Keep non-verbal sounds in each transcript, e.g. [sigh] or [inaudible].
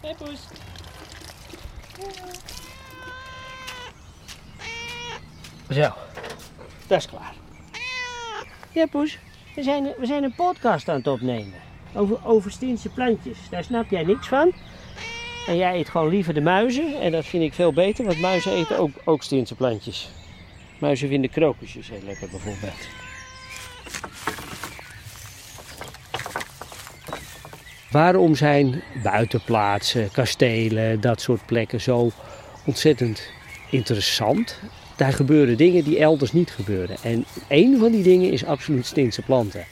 Hé, poes. Zo, dat is klaar. Ja, poes. We zijn, we zijn een podcast aan het opnemen. Over, over Stiense plantjes. Daar snap jij niks van. En jij eet gewoon liever de muizen. En dat vind ik veel beter, want muizen eten ook, ook Stiense plantjes. Muizen vinden krokusjes heel lekker bijvoorbeeld. Waarom zijn buitenplaatsen, kastelen, dat soort plekken zo ontzettend interessant? Daar gebeuren dingen die elders niet gebeuren. En één van die dingen is absoluut Stinse planten.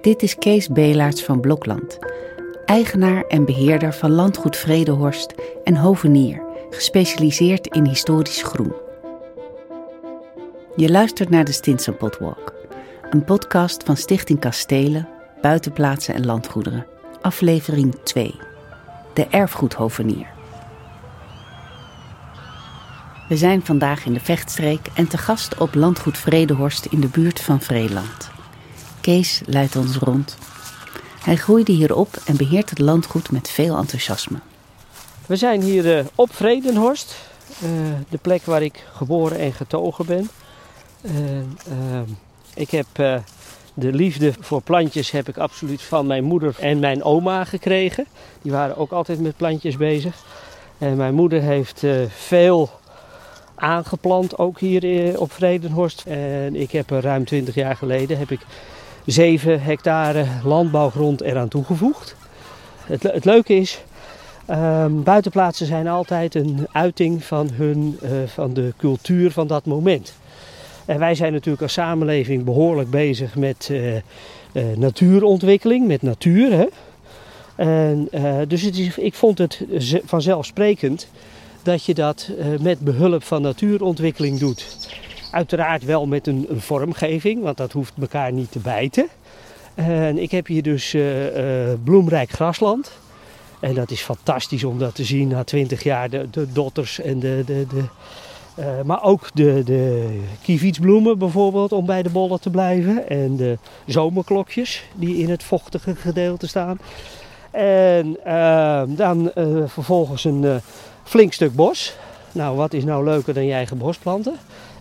Dit is Kees Belaerts van Blokland, eigenaar en beheerder van landgoed Vredehorst en hovenier, gespecialiseerd in historisch groen. Je luistert naar de Stinsen Potwalk, een podcast van Stichting Kastelen, Buitenplaatsen en Landgoederen, aflevering 2, de erfgoedhovenier. We zijn vandaag in de Vechtstreek en te gast op landgoed Vredehorst in de buurt van Vreeland. Kees leidt ons rond. Hij groeide hier op en beheert het landgoed met veel enthousiasme. We zijn hier eh, op Vredenhorst, eh, de plek waar ik geboren en getogen ben. Uh, ik heb eh, de liefde voor plantjes heb ik absoluut van mijn moeder en mijn oma gekregen. Die waren ook altijd met plantjes bezig. En mijn moeder heeft eh, veel aangeplant, ook hier eh, op Vredenhorst. En ik heb er ruim 20 jaar geleden heb ik 7 hectare landbouwgrond eraan toegevoegd. Het, het leuke is, ehm, buitenplaatsen zijn altijd een uiting van, hun, eh, van de cultuur van dat moment. En wij zijn natuurlijk als samenleving behoorlijk bezig met eh, eh, natuurontwikkeling, met natuur. Hè? En, eh, dus het is, ik vond het ze- vanzelfsprekend dat je dat met behulp van natuurontwikkeling doet. Uiteraard wel met een, een vormgeving, want dat hoeft elkaar niet te bijten. En ik heb hier dus bloemrijk grasland. En dat is fantastisch om dat te zien na 20 jaar. De, de dotters en de, de, de, eh, maar ook de, de kievietsbloemen bijvoorbeeld om bij de bollen te blijven. En de zomerklokjes die in het vochtige gedeelte staan. En eh, dan eh, vervolgens een eh, flink stuk bos. Nou, wat is nou leuker dan je eigen bos planten?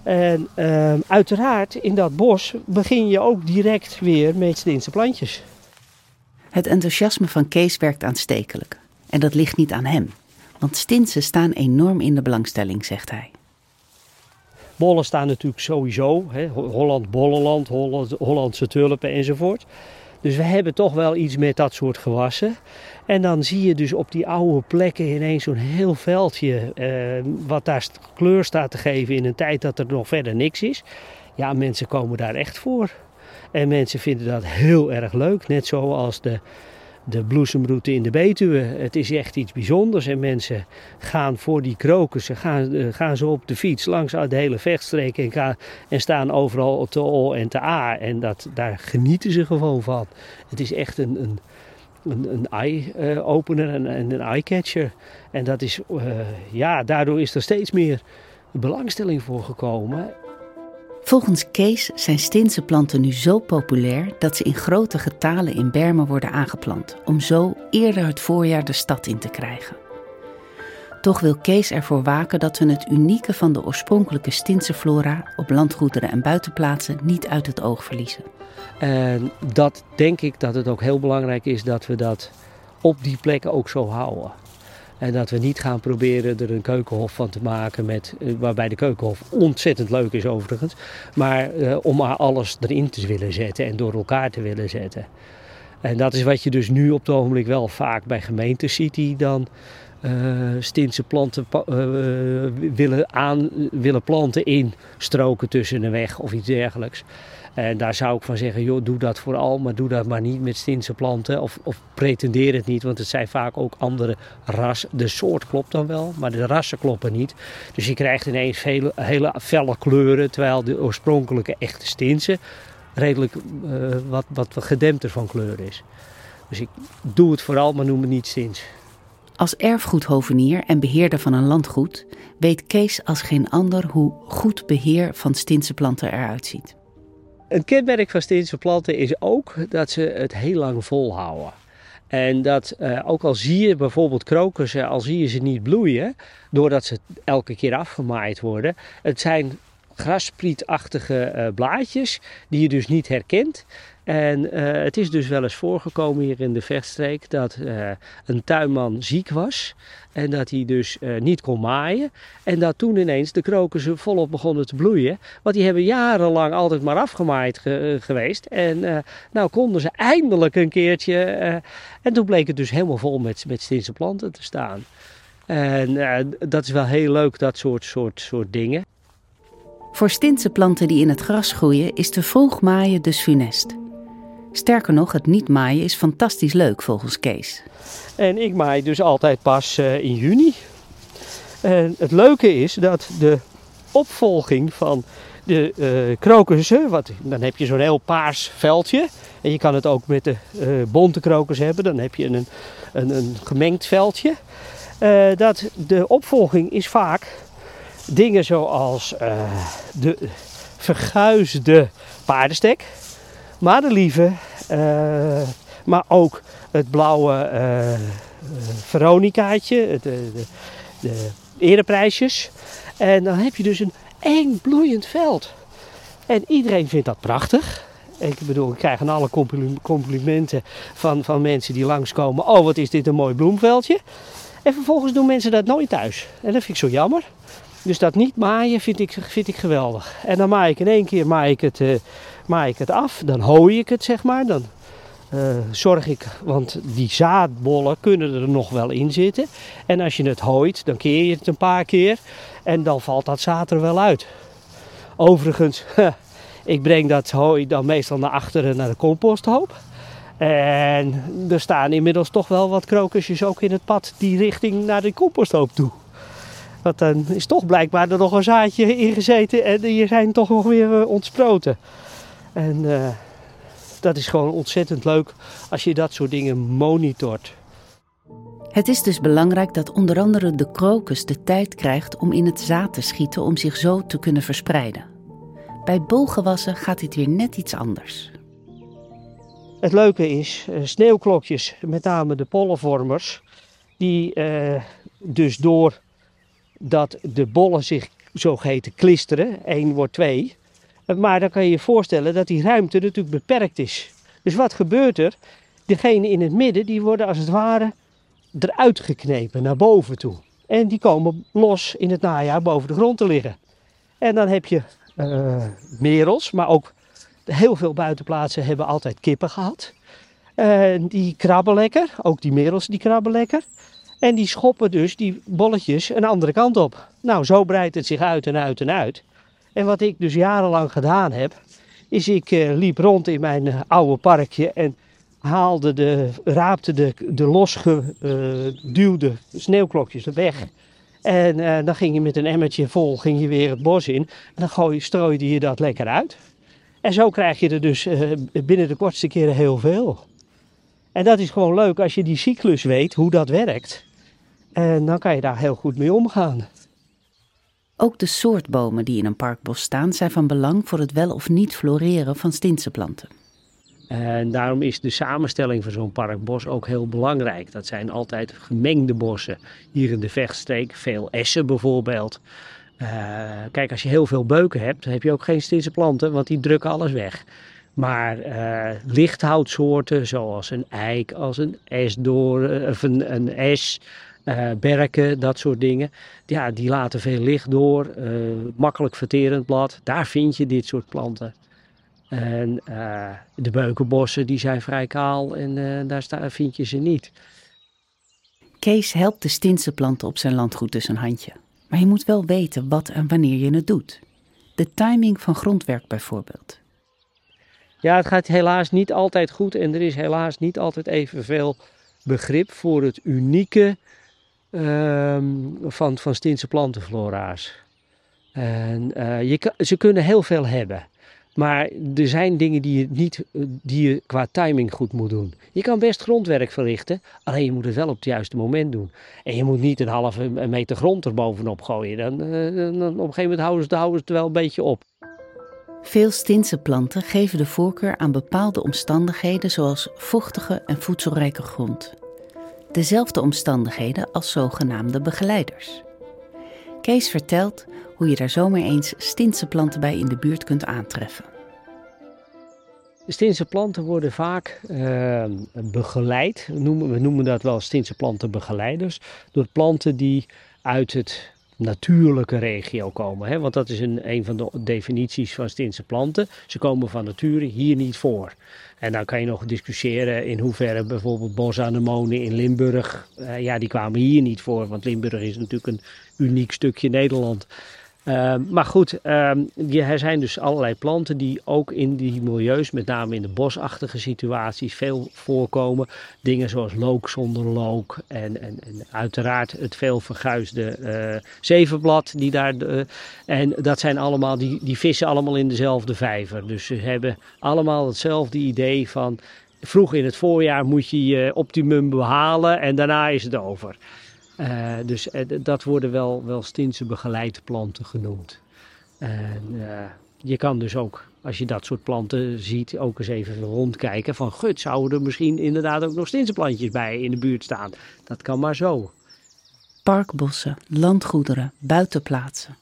En eh, uiteraard in dat bos begin je ook direct weer met Stinse plantjes. Het enthousiasme van Kees werkt aanstekelijk. En dat ligt niet aan hem. Want stinsen staan enorm in de belangstelling, zegt hij. Bollen staan natuurlijk sowieso. Hè, Ho- Holland, Bollenland, Holland, Hollandse tulpen enzovoort. Dus we hebben toch wel iets met dat soort gewassen. En dan zie je dus op die oude plekken ineens zo'n heel veldje. eh, wat daar kleur staat te geven in een tijd dat er nog verder niks is. Ja, mensen komen daar echt voor. En mensen vinden dat heel erg leuk. Net zoals de, de bloesemroute in de Betuwe. Het is echt iets bijzonders. En mensen gaan voor die krokussen, gaan, eh, gaan ze op de fiets langs de hele vechtstreek en, gaan, en staan overal op de O en de A. En dat, daar genieten ze gewoon van. Het is echt een, een, een, een eye-opener en en een eye-catcher. En dat is, eh, ja, daardoor is er steeds meer belangstelling voor gekomen. Volgens Kees zijn stinse planten nu zo populair dat ze in grote getalen in bermen worden aangeplant, om zo eerder het voorjaar de stad in te krijgen. Toch wil Kees ervoor waken dat we het unieke van de oorspronkelijke stinse flora op landgoederen en buitenplaatsen niet uit het oog verliezen. En dat denk ik dat het ook heel belangrijk is dat we dat op die plekken ook zo houden. En dat we niet gaan proberen er een keukenhof van te maken, met, eh, waarbij de keukenhof ontzettend leuk is overigens. Maar eh, om maar alles erin te willen zetten en door elkaar te willen zetten. En dat is wat je dus nu op het ogenblik wel vaak bij gemeentes ziet die dan eh Stinse planten willen, aan, willen planten in stroken tussen een weg of iets dergelijks. En daar zou ik van zeggen, joh, doe dat vooral, maar doe dat maar niet met Stinse planten. Of, of pretendeer het niet, want het zijn vaak ook andere rassen. De soort klopt dan wel, maar de rassen kloppen niet. Dus je krijgt ineens vele, hele felle kleuren, terwijl de oorspronkelijke echte Stinse redelijk eh, wat, wat gedempter van kleur is. Dus ik doe het vooral, maar noem het niet Stins. Als erfgoedhovenier en beheerder van een landgoed weet Kees als geen ander hoe goed beheer van stinse planten eruit ziet. Een kenmerk van Stinse planten is ook dat ze het heel lang volhouden. En dat uh, ook al zie je bijvoorbeeld krokussen, al zie je ze niet bloeien, doordat ze elke keer afgemaaid worden. Het zijn grasprietachtige uh, blaadjes die je dus niet herkent. En uh, het is dus wel eens voorgekomen hier in de vechtstreek dat uh, een tuinman ziek was. En dat hij dus uh, niet kon maaien. En dat toen ineens de krokussen volop begonnen te bloeien. Want die hebben jarenlang altijd maar afgemaaid ge geweest. En nou konden ze eindelijk een keertje. en toen bleek het dus helemaal vol met, met Stinse planten te staan. En dat is wel heel leuk, dat soort, soort, soort dingen. Voor Stinse planten die in het gras groeien is te vroeg maaien dus funest. Sterker nog, het niet maaien is fantastisch leuk volgens Kees. En ik maai dus altijd pas uh, in juni. En het leuke is dat de opvolging van de uh, krokussen, wat, dan heb je zo'n heel paars veldje. En je kan het ook met de uh, bonte krokus hebben, dan heb je een, een, een gemengd veldje. dat de opvolging is vaak dingen zoals de verguisde paardenstek madelieve, uh, maar ook het blauwe uh, Veronicaatje, de, de, de ereprijsjes. En dan heb je dus een eng bloeiend veld. En iedereen vindt dat prachtig. Ik bedoel, ik krijg alle complimenten van, van mensen die langskomen. Oh, wat is dit een mooi bloemveldje. En vervolgens doen mensen dat nooit thuis. En dat vind ik zo jammer. Dus dat niet maaien vind ik, vind ik geweldig. En dan maai ik in één keer maai ik het, maai ik het af. Dan hooi ik het, zeg maar. Dan uh, zorg ik, want die zaadbollen kunnen er nog wel in zitten. En als je het hooit, dan keer je het een paar keer. En dan valt dat zaad er wel uit. Overigens, [laughs] ik breng dat hooi dan meestal naar achteren naar de composthoop. En er staan inmiddels toch wel wat krokusjes ook in het pad die richting naar de composthoop toe. Want dan is toch blijkbaar er nog een zaadje in gezeten en die zijn toch nog weer uh, ontsproten. En uh, dat is gewoon ontzettend leuk als je dat soort dingen monitort. Het is dus belangrijk dat onder andere de krokus de tijd krijgt om in het zaad te schieten om zich zo te kunnen verspreiden. Bij bolgewassen gaat dit weer net iets anders. Het leuke is, uh, sneeuwklokjes, met name de pollenvormers, die dus door dat de bollen zich zogeheten klisteren. 1 wordt 2. Maar dan kan je je voorstellen dat die ruimte natuurlijk beperkt is. Dus wat gebeurt er? Degenen in het midden die worden als het ware eruit geknepen naar boven toe. En die komen los in het najaar boven de grond te liggen. En dan heb je uh, merels, maar ook heel veel buitenplaatsen hebben altijd kippen gehad. Uh, die krabben lekker, ook die merels die krabben lekker. En die schoppen dus die bolletjes een andere kant op. Nou, zo breidt het zich uit en uit en uit. En wat ik dus jarenlang gedaan heb, is ik uh, liep rond in mijn uh, oude parkje en haalde de, raapte de, de losgeduwde uh, sneeuwklokjes weg. En dan ging je met een emmertje vol ging je weer het bos in. En dan gooi, strooide je dat lekker uit. En zo krijg je er dus binnen de kortste keren heel veel. En dat is gewoon leuk als je die cyclus weet, hoe dat werkt. En dan kan je daar heel goed mee omgaan. Ook de soort bomen die in een parkbos staan zijn van belang voor het wel of niet floreren van planten. En daarom is de samenstelling van zo'n parkbos ook heel belangrijk. Dat zijn altijd gemengde bossen. Hier in de vechtstreek veel essen bijvoorbeeld. Uh, kijk, als je heel veel beuken hebt, heb je ook geen Stinse planten, want die drukken alles weg. Maar uh, lichthoutsoorten zoals een eik, als een esdoor, of een, een es, uh, berken, dat soort dingen. Ja, die laten veel licht door, uh, makkelijk verterend blad. Daar vind je dit soort planten. En uh, de beukenbossen die zijn vrij kaal en daar sta, vind je ze niet. Kees helpt de Stinse planten op zijn landgoed dus een handje. Maar je moet wel weten wat en wanneer je het doet. De timing van grondwerk bijvoorbeeld. Ja, het gaat helaas niet altijd goed en er is helaas niet altijd evenveel begrip voor het unieke um, van, van plantenflora's. En, uh, je, ze kunnen heel veel hebben. Maar er zijn dingen die je, niet, die je qua timing goed moet doen. Je kan best grondwerk verrichten, alleen je moet het wel op het juiste moment doen. En je moet niet een halve meter grond er bovenop gooien. Dan, uh, dan op een gegeven moment houden ze, houden ze het wel een beetje op. Veel Stinse planten geven de voorkeur aan bepaalde omstandigheden zoals vochtige en voedselrijke grond. Dezelfde omstandigheden als zogenaamde begeleiders. Kees vertelt hoe je daar zomaar eens Stinse planten bij in de buurt kunt aantreffen. Stinse planten worden vaak uh, begeleid, we noemen, we noemen dat wel Stinse plantenbegeleiders, door planten die uit het natuurlijke regio komen. Hè? Want dat is een, een van de definities van Stinse planten. Ze komen van nature hier niet voor. En dan kan je nog discussiëren in hoeverre bijvoorbeeld bosanemonen in Limburg, uh, ja, die kwamen hier niet voor. Want Limburg is natuurlijk een uniek stukje Nederland. Ehm, maar goed, uh, er zijn dus allerlei planten die ook in die milieus, met name in de bosachtige situaties, veel voorkomen. Dingen zoals look zonder look en, en, en uiteraard het veel verguisde uh, zevenblad. Die daar, en dat zijn allemaal, die, die vissen allemaal in dezelfde vijver. Dus ze hebben allemaal hetzelfde idee van vroeg in het voorjaar moet je je optimum behalen en daarna is het over. Uh, dus uh, dat worden wel, wel Stinse planten genoemd. En uh, je kan dus ook, als je dat soort planten ziet, ook eens even rondkijken van gut, zouden er misschien inderdaad ook nog Stinse plantjes bij in de buurt staan. Dat kan maar zo. Parkbossen, landgoederen, buitenplaatsen.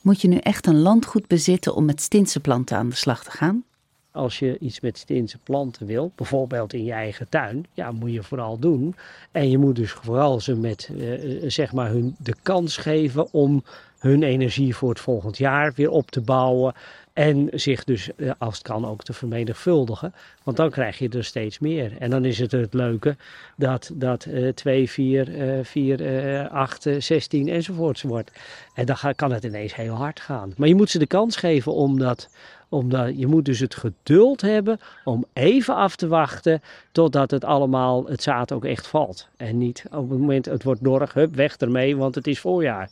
Moet je nu echt een landgoed bezitten om met Stinse planten aan de slag te gaan? Als je iets met Stinse planten wil, bijvoorbeeld in je eigen tuin, ja, moet je vooral doen. En je moet dus vooral ze met, uh, zeg maar, hun de kans geven om hun energie voor het volgend jaar weer op te bouwen. En zich dus, als het kan, ook te vermenigvuldigen. Want dan krijg je er steeds meer. En dan is het het leuke dat, dat uh, 2, 4, uh, 4, 8, 16 enzovoorts wordt. En dan kan het ineens heel hard gaan. Maar je moet ze de kans geven om dat, omdat je moet dus het geduld hebben om even af te wachten totdat het allemaal, het zaad ook echt valt. En niet op het moment het wordt dorg, weg ermee, want het is voorjaar.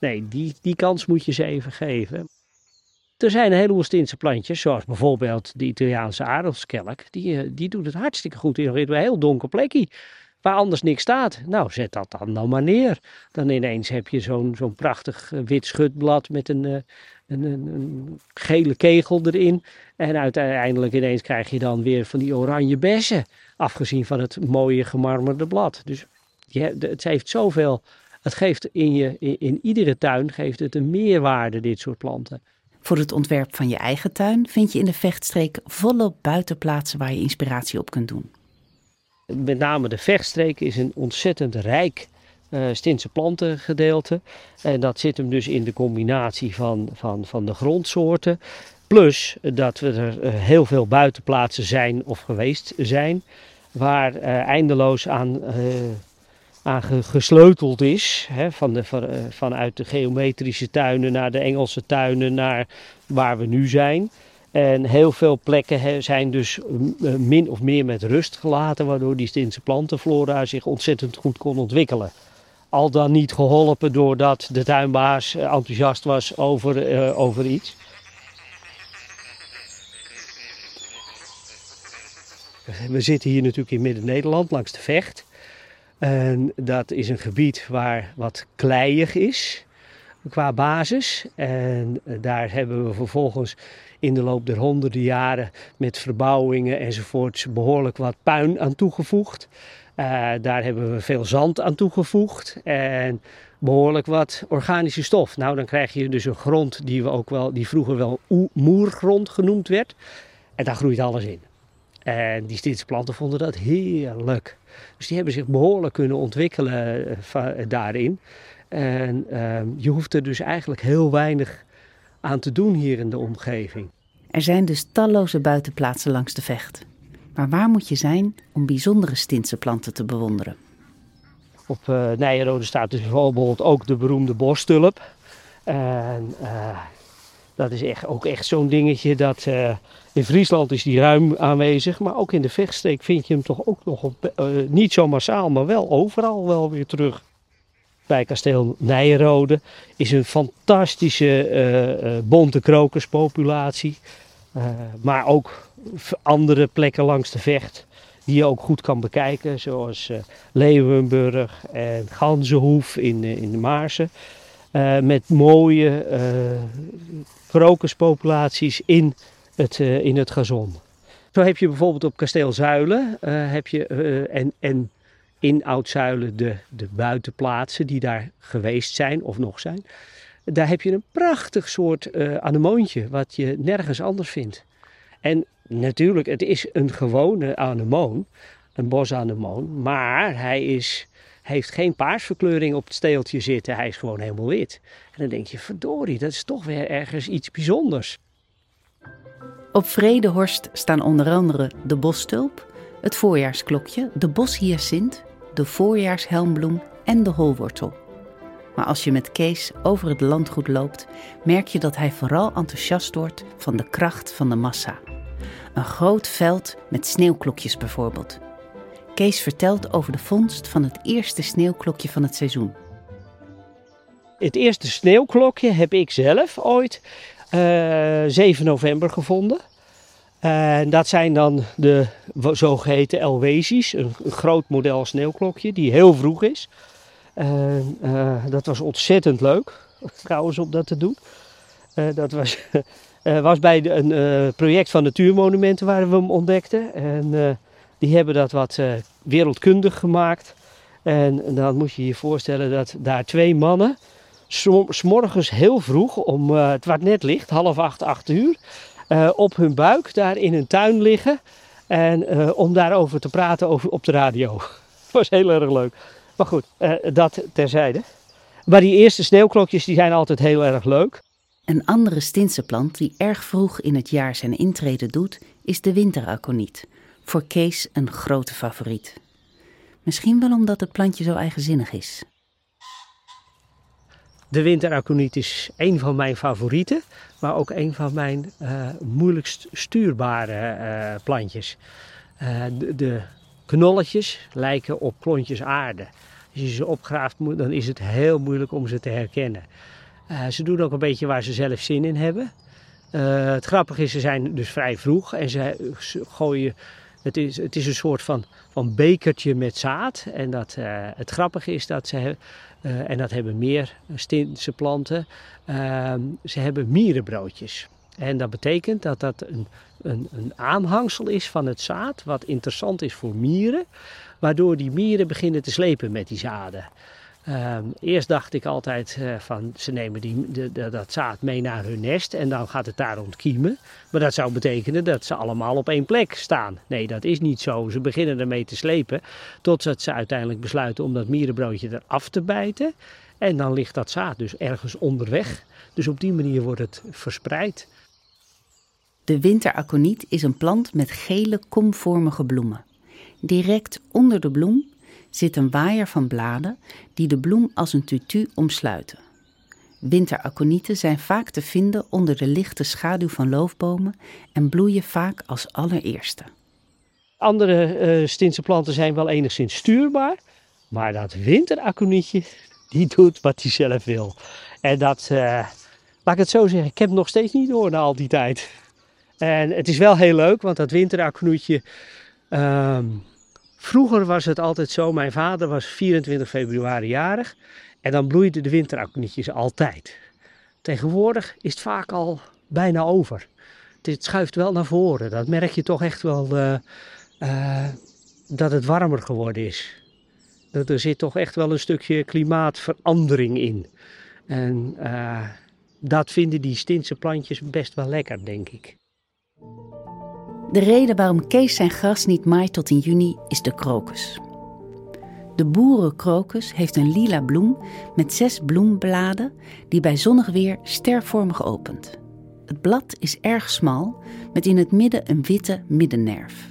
Nee, die, die kans moet je ze even geven. Er zijn een heleboel Stinse plantjes, zoals bijvoorbeeld de Italiaanse aardappelskelk. Die, eh, die doet het hartstikke goed in een heel donker plekje waar anders niks staat. Nou, zet dat dan nou maar neer. Dan ineens heb je zo'n zo'n prachtig eh, wit schutblad met een, eh, een, een, een, gele kegel erin. En uiteindelijk ineens krijg je dan weer van die oranje bessen. Afgezien van het mooie gemarmerde blad. Dus je, het heeft zoveel. Het geeft in, je, in, in iedere tuin geeft het een meerwaarde, dit soort planten. Voor het ontwerp van je eigen tuin vind je in de vechtstreek volop buitenplaatsen waar je inspiratie op kunt doen. Met name de vechtstreek is een ontzettend rijk uh, Stinse plantengedeelte. En dat zit hem dus in de combinatie van, van, van de grondsoorten. Plus dat we er uh, heel veel buitenplaatsen zijn of geweest zijn. Waar uh, eindeloos aan, aan gesleuteld is. Hè, van de, van, vanuit de geometrische tuinen naar de Engelse tuinen naar waar we nu zijn. En heel veel plekken zijn dus min of meer met rust gelaten, waardoor die Stinse plantenflora zich ontzettend goed kon ontwikkelen. Al dan niet geholpen doordat de tuinbaas enthousiast was over, uh, over iets. We zitten hier natuurlijk in Midden-Nederland langs de Vecht. En dat is een gebied waar wat kleiig is qua basis. En daar hebben we vervolgens in de loop der honderden jaren met verbouwingen enzovoorts behoorlijk wat puin aan toegevoegd. Uh, daar hebben we veel zand aan toegevoegd en behoorlijk wat organische stof. Nou, dan krijg je dus een grond die, we ook wel, die vroeger wel moergrond genoemd werd. En daar groeit alles in. En die Stinse planten vonden dat heerlijk. Dus die hebben zich behoorlijk kunnen ontwikkelen uh, daarin. En uh, je hoeft er dus eigenlijk heel weinig aan te doen hier in de omgeving. Er zijn dus talloze buitenplaatsen langs de vecht. Maar waar moet je zijn om bijzondere Stintse planten te bewonderen? Op uh, Nijenrode staat dus bijvoorbeeld ook de beroemde bostulp. En uh, dat is echt, ook echt zo'n dingetje dat uh, in Friesland is die ruim aanwezig. Maar ook in de vechtstreek vind je hem toch ook nog op, niet zo massaal, maar wel overal wel weer terug bij kasteel Nijenrode is een fantastische uh, bonte krokuspopulatie. Uh, maar ook andere plekken langs de vecht die je ook goed kan bekijken. Zoals Leeuwenburg en Ganzenhoef in, in de Maarsen. eh, met mooie uh, krokuspopulaties in het, uh, in het gazon. Zo heb je bijvoorbeeld op kasteel Zuilen heb je, en, en in Oud-Zuilen de, de buitenplaatsen die daar geweest zijn of nog zijn. Daar heb je een prachtig soort anemoontje wat je nergens anders vindt. En natuurlijk, het is een gewone anemoon, een bosanemoon, maar hij is heeft geen paarsverkleuring op het steeltje zitten. Hij is gewoon helemaal wit. En dan denk je, verdorie, dat is toch weer ergens iets bijzonders. Op Vredehorst staan onder andere de bosstulp, het voorjaarsklokje, de boshyacint, de voorjaarshelmbloem en de holwortel. Maar als je met Kees over het landgoed loopt, merk je dat hij vooral enthousiast wordt van de kracht van de massa. Een groot veld met sneeuwklokjes bijvoorbeeld. Kees vertelt over de vondst van het eerste sneeuwklokje van het seizoen. Het eerste sneeuwklokje heb ik zelf ooit uh, eh, 7 november gevonden. En dat zijn dan de zogeheten Elwesies, een, groot model sneeuwklokje die heel vroeg is. Uh, dat was ontzettend leuk, [laughs] trouwens, om dat te doen. Uh, dat was, [laughs] was bij een project van Natuurmonumenten waar we hem ontdekten. En die hebben dat wat wereldkundig gemaakt. En dan moet je je voorstellen dat daar twee mannen, s'morgens heel vroeg, om het wat net licht, half acht, acht uur, uh, op hun buik daar in een tuin liggen. En om daarover te praten over, op de radio. [laughs] Was heel erg leuk. Maar goed, dat terzijde. Maar die eerste sneeuwklokjes die zijn altijd heel erg leuk. Een andere Stinse plant die erg vroeg in het jaar zijn intrede doet, is de winteraconiet voor Kees een grote favoriet. Misschien wel omdat het plantje zo eigenzinnig is. De winteraconiet is een van mijn favorieten, maar ook een van mijn uh, moeilijkst stuurbare uh, plantjes. Uh, de, de, knolletjes lijken op klontjes aarde. Als je ze opgraaft, dan is het heel moeilijk om ze te herkennen. ze doen ook een beetje waar ze zelf zin in hebben. het grappige is, ze zijn dus vrij vroeg en ze gooien het is, het is een soort van, van bekertje met zaad. En dat, uh, het grappige is dat ze, uh, en dat hebben meer Stinse planten, uh, ze hebben mierenbroodjes. En dat betekent dat dat een, een, een aanhangsel is van het zaad, wat interessant is voor mieren. Waardoor die mieren beginnen te slepen met die zaden. Ehm, eerst dacht ik altijd uh, van ze nemen die, de, dat zaad mee naar hun nest en dan gaat het daar ontkiemen. Maar dat zou betekenen dat ze allemaal op één plek staan. Nee, dat is niet zo. Ze beginnen ermee te slepen totdat ze uiteindelijk besluiten om dat mierenbroodje eraf te bijten. En dan ligt dat zaad dus ergens onderweg. Dus op die manier wordt het verspreid. De winteraconiet is een plant met gele komvormige bloemen. Direct onder de bloem zit een waaier van bladen die de bloem als een tutu omsluiten. Winteraconieten zijn vaak te vinden onder de lichte schaduw van loofbomen en bloeien vaak als allereerste. Andere uh, planten zijn wel enigszins stuurbaar, maar dat winteraconietje, die doet wat hij zelf wil. En dat, uh, laat ik het zo zeggen, ik heb het nog steeds niet door na al die tijd. En het is wel heel leuk, want dat winteraconietje, uh, Vroeger was het altijd zo, mijn vader was 24 februari jarig en dan bloeiden de winteraconietjes altijd. Tegenwoordig is het vaak al bijna over. Het schuift wel naar voren. Dat merk je toch echt wel uh, uh, dat het warmer geworden is. Dat er zit toch echt wel een stukje klimaatverandering in. En uh, dat vinden die Stinse plantjes best wel lekker, denk ik. De reden waarom Kees zijn gras niet maait tot in juni is de krokus. De boerenkrokus heeft een lila bloem met zes bloembladen die bij zonnig weer stervormig opent. Het blad is erg smal met in het midden een witte middennerf.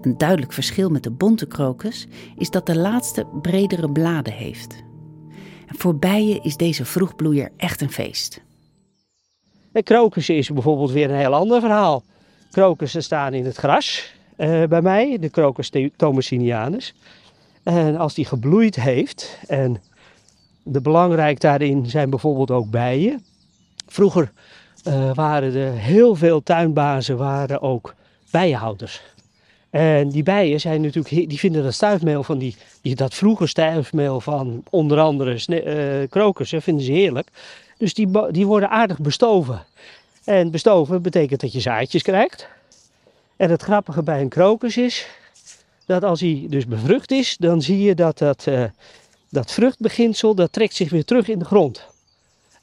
Een duidelijk verschil met de bonte krokus is dat de laatste bredere bladen heeft. En voor bijen is deze vroegbloeier echt een feest. De krokus is bijvoorbeeld weer een heel ander verhaal. Krokussen staan in het gras uh, bij mij, de Crocus thomasinianus. En als die gebloeid heeft, en de belangrijk daarin zijn bijvoorbeeld ook bijen. Vroeger uh, waren er heel veel tuinbazen waren ook bijenhouders. En die bijen zijn natuurlijk, die vinden dat stuifmeel van die, die dat vroege stuifmeel van onder andere uh, krokussen, vinden ze heerlijk. Dus die, die worden aardig bestoven. En bestoven betekent dat je zaadjes krijgt. En het grappige bij een krokus is dat als hij dus bevrucht is, dan zie je dat dat, uh, dat vruchtbeginsel dat trekt zich weer terug in de grond.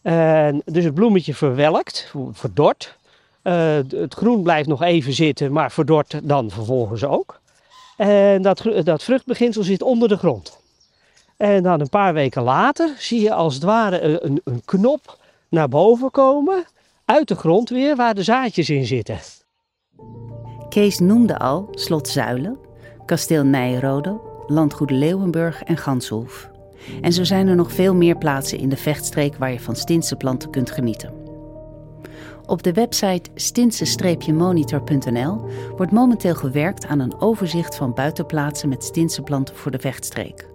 En dus het bloemetje verwelkt, verdort. Uh, het groen blijft nog even zitten, maar verdort dan vervolgens ook. En dat, dat vruchtbeginsel zit onder de grond. En dan een paar weken later zie je als het ware een, een knop naar boven komen, uit de grond weer, waar de zaadjes in zitten. Kees noemde al Slot Zuilen, Kasteel Nijrode, Landgoed Leeuwenburg en Ganshoef. En zo zijn er nog veel meer plaatsen in de vechtstreek waar je van Stinse planten kunt genieten. Op de website stinse-monitor.nl wordt momenteel gewerkt aan een overzicht van buitenplaatsen met Stinse planten voor de vechtstreek.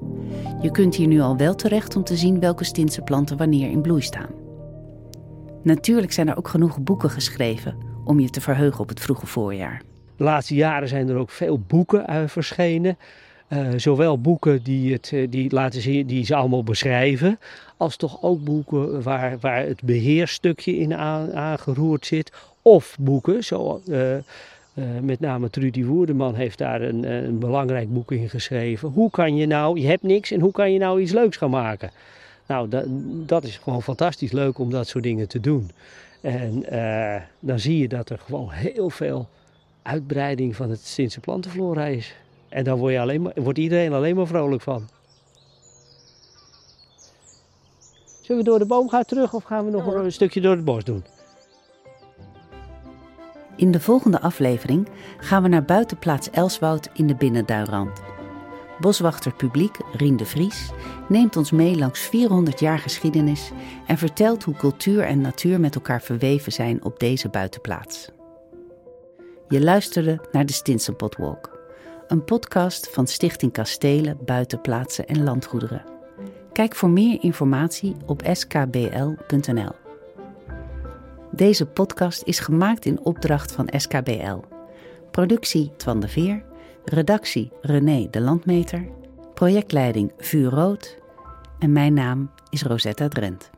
Je kunt hier nu al wel terecht om te zien welke Stinse planten wanneer in bloei staan. Natuurlijk zijn er ook genoeg boeken geschreven om je te verheugen op het vroege voorjaar. De laatste jaren zijn er ook veel boeken uh, verschenen. Uh, zowel boeken die, het, eh, die, laten zien, die ze allemaal beschrijven, als toch ook boeken waar, waar het beheerstukje in aangeroerd zit. Of boeken, zo, met name Trudy Woerdeman heeft daar een, een belangrijk boek in geschreven. Hoe kan je nou, je hebt niks en hoe kan je nou iets leuks gaan maken? Nou, dat, dat is gewoon fantastisch leuk om dat soort dingen te doen. En dan zie je dat er gewoon heel veel uitbreiding van het Sintse plantenflora is. En daar word je alleen maar, wordt iedereen alleen maar vrolijk van. Zullen we door de boom gaan terug of gaan we nog een stukje door het bos doen? In de volgende aflevering gaan we naar buitenplaats Elswoud in de Binnenduinrand. Boswachter publiek Rien de Vries neemt ons mee langs 400 jaar geschiedenis en vertelt hoe cultuur en natuur met elkaar verweven zijn op deze buitenplaats. Je luisterde naar de Stinsenpot Walk, een podcast van Stichting Kastelen, Buitenplaatsen en Landgoederen. Kijk voor meer informatie op skbl.nl. Deze podcast is gemaakt in opdracht van SKBL. Productie Twan de Veer, redactie René de Landmeter, projectleiding Vuur Rood en mijn naam is Rosetta Drent.